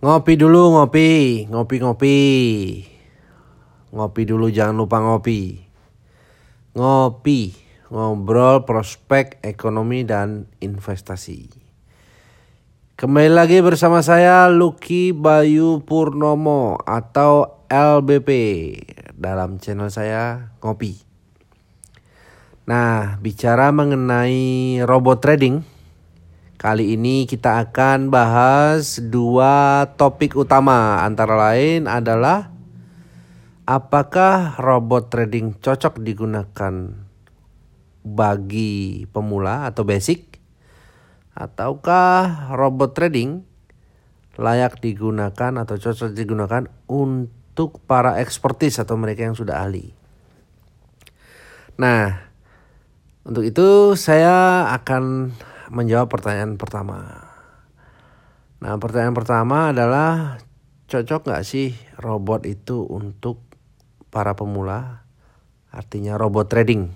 Ngopi dulu ngopi, ngopi-ngopi. Ngopi dulu jangan lupa ngopi. Ngopi, ngobrol prospek ekonomi dan investasi. Kembali lagi bersama saya Lucky Bayu Purnomo atau LBP dalam channel saya Ngopi. Nah, bicara mengenai robot trading, Kali ini kita akan bahas dua topik utama antara lain adalah apakah robot trading cocok digunakan bagi pemula atau basic ataukah robot trading layak digunakan atau cocok digunakan untuk para ekspertis atau mereka yang sudah ahli. Nah, untuk itu saya akan menjawab pertanyaan pertama. Nah, pertanyaan pertama adalah cocok nggak sih robot itu untuk para pemula? Artinya robot trading.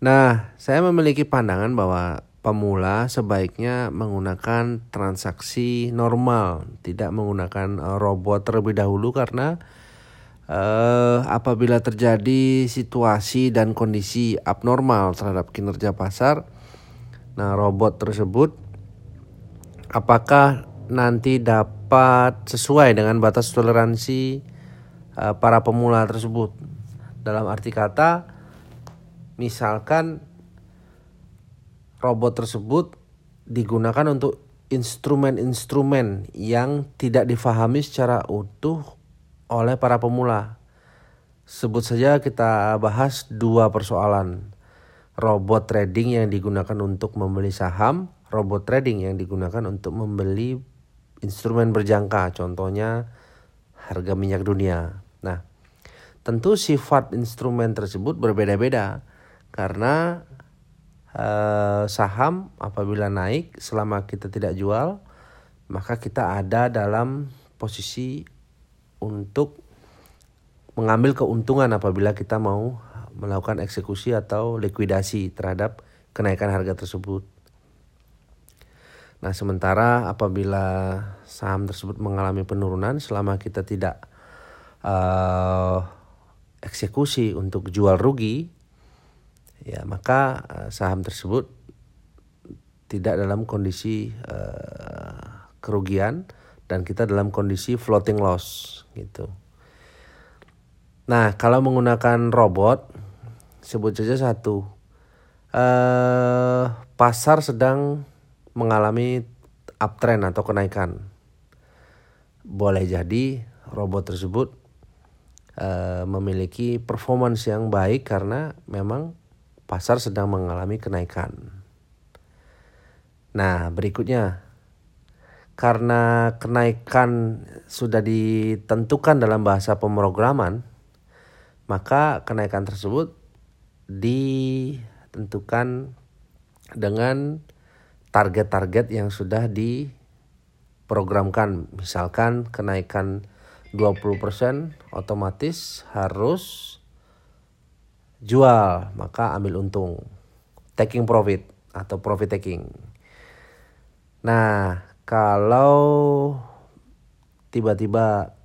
Nah, saya memiliki pandangan bahwa pemula sebaiknya menggunakan transaksi normal, tidak menggunakan eh, robot terlebih dahulu karena uh, apabila terjadi situasi dan kondisi abnormal terhadap kinerja pasar, Nah, robot tersebut apakah nanti dapat sesuai dengan batas toleransi uh, para pemula tersebut? Dalam arti kata, misalkan robot tersebut digunakan untuk instrumen-instrumen yang tidak difahami secara utuh oleh para pemula. Sebut saja kita bahas dua persoalan robot trading yang digunakan untuk membeli saham, robot trading yang digunakan untuk membeli instrumen berjangka, contohnya harga minyak dunia. Nah, tentu sifat instrumen tersebut berbeda-beda karena eh, saham apabila naik selama kita tidak jual, maka kita ada dalam posisi untuk mengambil keuntungan apabila kita mau melakukan eksekusi atau likuidasi terhadap kenaikan harga tersebut. Nah, sementara apabila saham tersebut mengalami penurunan selama kita tidak uh, eksekusi untuk jual rugi, ya maka uh, saham tersebut tidak dalam kondisi uh, kerugian dan kita dalam kondisi floating loss gitu. Nah, kalau menggunakan robot sebut saja satu. Uh, pasar sedang mengalami uptrend atau kenaikan. Boleh jadi robot tersebut uh, memiliki performance yang baik karena memang pasar sedang mengalami kenaikan. Nah, berikutnya. Karena kenaikan sudah ditentukan dalam bahasa pemrograman, maka kenaikan tersebut ditentukan dengan target-target yang sudah diprogramkan. Misalkan kenaikan 20% otomatis harus jual, maka ambil untung. Taking profit atau profit taking. Nah, kalau tiba-tiba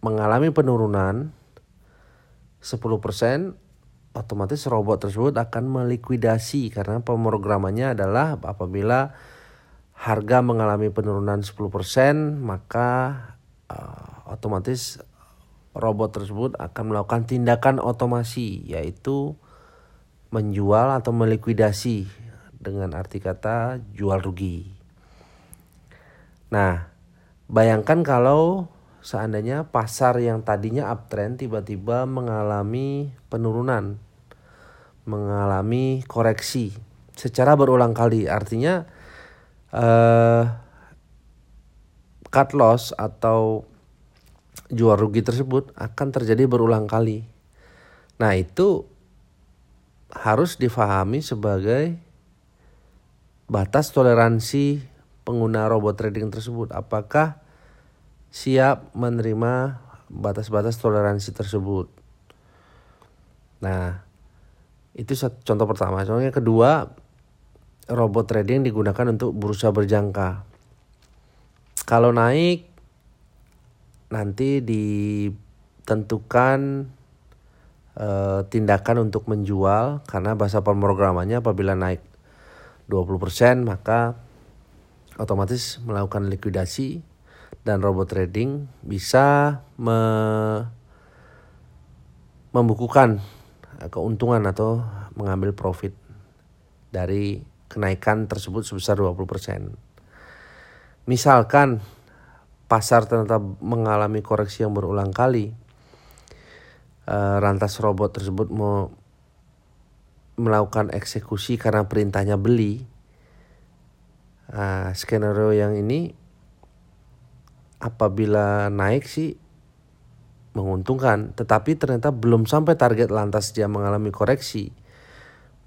mengalami penurunan 10% otomatis robot tersebut akan melikuidasi karena pemrogramannya adalah apabila harga mengalami penurunan 10% maka uh, otomatis robot tersebut akan melakukan tindakan otomasi yaitu menjual atau melikuidasi dengan arti kata jual rugi. Nah, bayangkan kalau seandainya pasar yang tadinya uptrend tiba-tiba mengalami penurunan mengalami koreksi secara berulang kali. Artinya uh, cut loss atau jual rugi tersebut akan terjadi berulang kali. Nah, itu harus difahami sebagai batas toleransi pengguna robot trading tersebut. Apakah siap menerima batas-batas toleransi tersebut? Nah, itu contoh pertama. Contoh yang kedua, robot trading digunakan untuk berusaha berjangka. Kalau naik nanti ditentukan uh, tindakan untuk menjual karena bahasa pemrogramannya apabila naik 20% maka otomatis melakukan likuidasi dan robot trading bisa me membukukan keuntungan atau mengambil profit dari kenaikan tersebut sebesar 20%. Misalkan pasar ternyata mengalami koreksi yang berulang kali, uh, rantas robot tersebut mau melakukan eksekusi karena perintahnya beli. Uh, skenario yang ini apabila naik sih menguntungkan, tetapi ternyata belum sampai target lantas dia mengalami koreksi.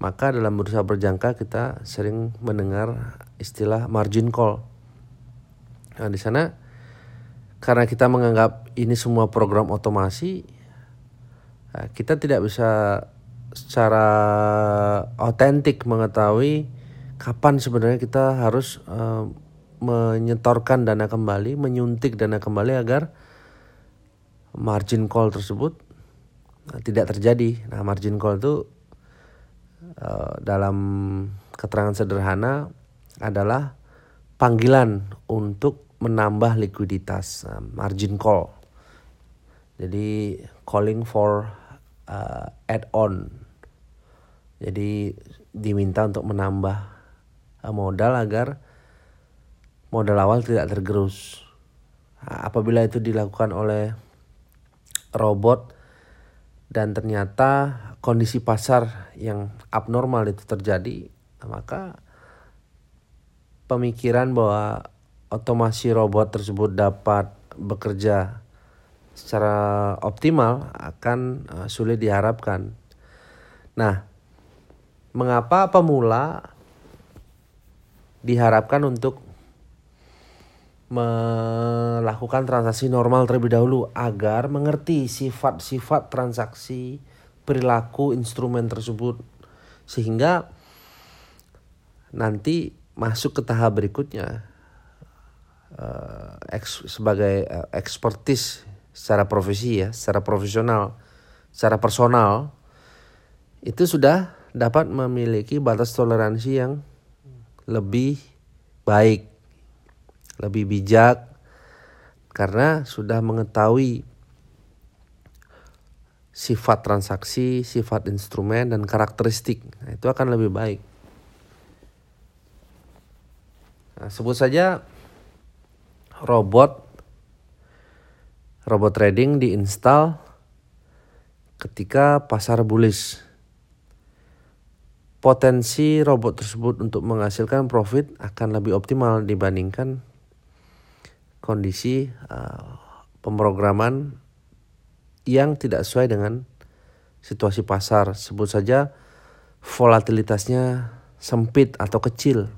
Maka dalam berusaha berjangka kita sering mendengar istilah margin call. Nah, di sana karena kita menganggap ini semua program otomasi, nah, kita tidak bisa secara otentik mengetahui kapan sebenarnya kita harus uh, menyetorkan dana kembali, menyuntik dana kembali agar margin call tersebut uh, tidak terjadi. Nah, margin call itu uh, dalam keterangan sederhana adalah panggilan untuk menambah likuiditas, uh, margin call. Jadi calling for uh, add-on. Jadi diminta untuk menambah uh, modal agar modal awal tidak tergerus. Nah, apabila itu dilakukan oleh robot dan ternyata kondisi pasar yang abnormal itu terjadi, maka pemikiran bahwa otomasi robot tersebut dapat bekerja secara optimal akan uh, sulit diharapkan. Nah, mengapa pemula diharapkan untuk melakukan transaksi normal terlebih dahulu agar mengerti sifat-sifat transaksi perilaku instrumen tersebut. Sehingga nanti masuk ke tahap berikutnya uh, sebagai uh, ekspertis secara profesi ya secara profesional secara personal itu sudah dapat memiliki batas toleransi yang lebih baik lebih bijak karena sudah mengetahui sifat transaksi, sifat instrumen dan karakteristik. Nah, itu akan lebih baik. Nah, sebut saja robot robot trading diinstal ketika pasar bullish. Potensi robot tersebut untuk menghasilkan profit akan lebih optimal dibandingkan kondisi uh, pemrograman yang tidak sesuai dengan situasi pasar. Sebut saja volatilitasnya sempit atau kecil.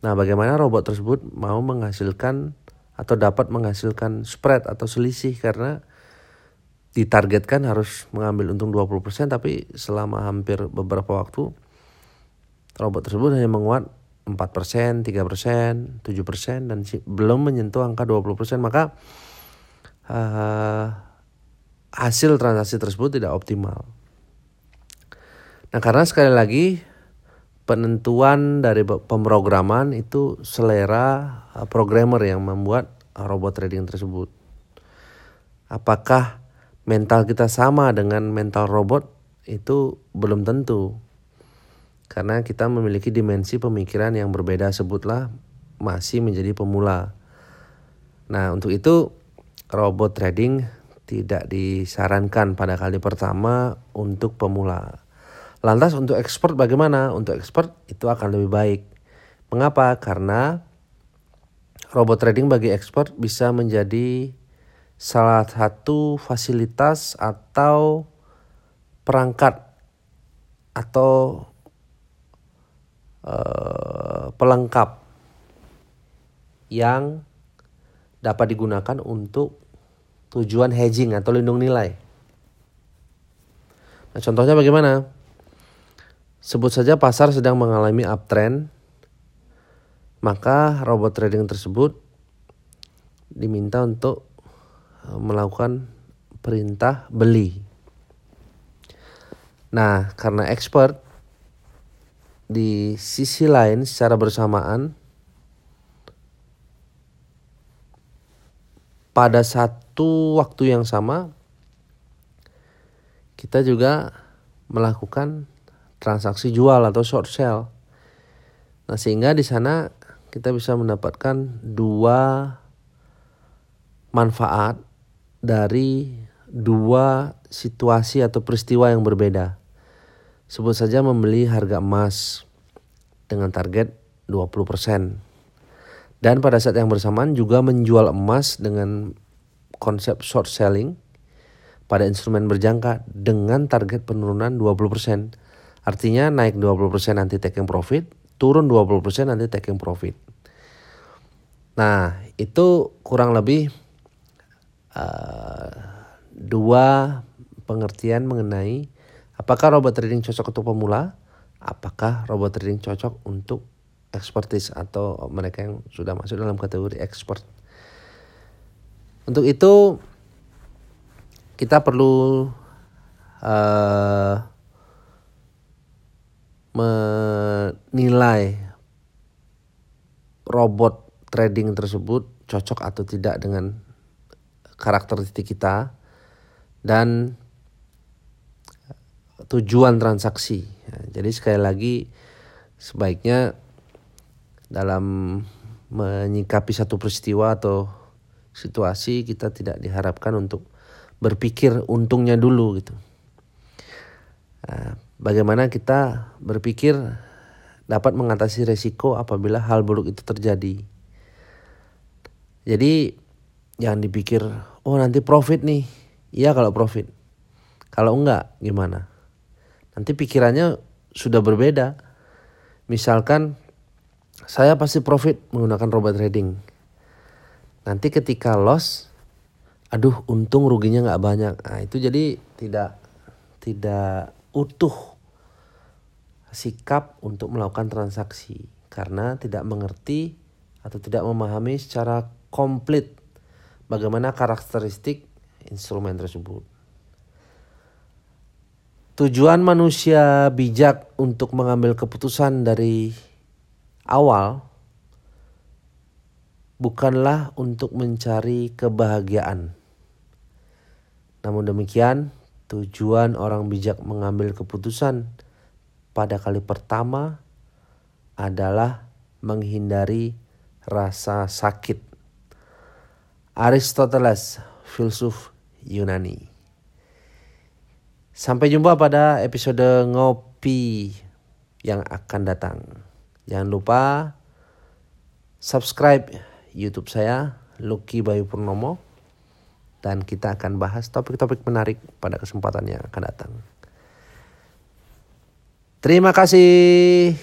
Nah, bagaimana robot tersebut mau menghasilkan atau dapat menghasilkan spread atau selisih karena ditargetkan harus mengambil untung 20% tapi selama hampir beberapa waktu robot tersebut hanya menguat 4%, 3%, 7% dan belum menyentuh angka 20% maka uh, hasil transaksi tersebut tidak optimal. Nah, karena sekali lagi penentuan dari pemrograman itu selera uh, programmer yang membuat uh, robot trading tersebut. Apakah mental kita sama dengan mental robot itu belum tentu karena kita memiliki dimensi pemikiran yang berbeda sebutlah masih menjadi pemula. Nah, untuk itu robot trading tidak disarankan pada kali pertama untuk pemula. Lantas untuk expert bagaimana? Untuk expert itu akan lebih baik. Mengapa? Karena robot trading bagi expert bisa menjadi salah satu fasilitas atau perangkat atau uh, pelengkap yang dapat digunakan untuk tujuan hedging atau lindung nilai. Nah, contohnya bagaimana? Sebut saja pasar sedang mengalami uptrend, maka robot trading tersebut diminta untuk eh, melakukan perintah beli. Nah, karena expert di sisi lain secara bersamaan pada satu waktu yang sama kita juga melakukan transaksi jual atau short sell. Nah, sehingga di sana kita bisa mendapatkan dua manfaat dari dua situasi atau peristiwa yang berbeda. Sebut saja membeli harga emas dengan target 20%. Dan pada saat yang bersamaan juga menjual emas dengan konsep short selling pada instrumen berjangka dengan target penurunan 20%. Artinya naik 20% nanti taking profit, turun 20% nanti taking profit. Nah, itu kurang lebih uh, dua pengertian mengenai Apakah robot trading cocok untuk pemula? Apakah robot trading cocok untuk expertise atau mereka yang sudah masuk dalam kategori expert? Untuk itu kita perlu uh, menilai robot trading tersebut cocok atau tidak dengan karakteristik kita dan tujuan transaksi. Ya, jadi sekali lagi sebaiknya dalam menyikapi satu peristiwa atau situasi kita tidak diharapkan untuk berpikir untungnya dulu gitu. Nah, bagaimana kita berpikir dapat mengatasi resiko apabila hal buruk itu terjadi. Jadi jangan dipikir oh nanti profit nih. Iya kalau profit. Kalau enggak gimana? Nanti pikirannya sudah berbeda. Misalkan saya pasti profit menggunakan robot trading. Nanti ketika loss, aduh untung ruginya nggak banyak. Nah, itu jadi tidak tidak utuh sikap untuk melakukan transaksi karena tidak mengerti atau tidak memahami secara komplit bagaimana karakteristik instrumen tersebut. Tujuan manusia bijak untuk mengambil keputusan dari awal bukanlah untuk mencari kebahagiaan. Namun demikian, tujuan orang bijak mengambil keputusan pada kali pertama adalah menghindari rasa sakit. Aristoteles, filsuf Yunani. Sampai jumpa pada episode ngopi yang akan datang. Jangan lupa subscribe YouTube saya Lucky Bayu Purnomo dan kita akan bahas topik-topik menarik pada kesempatan yang akan datang. Terima kasih.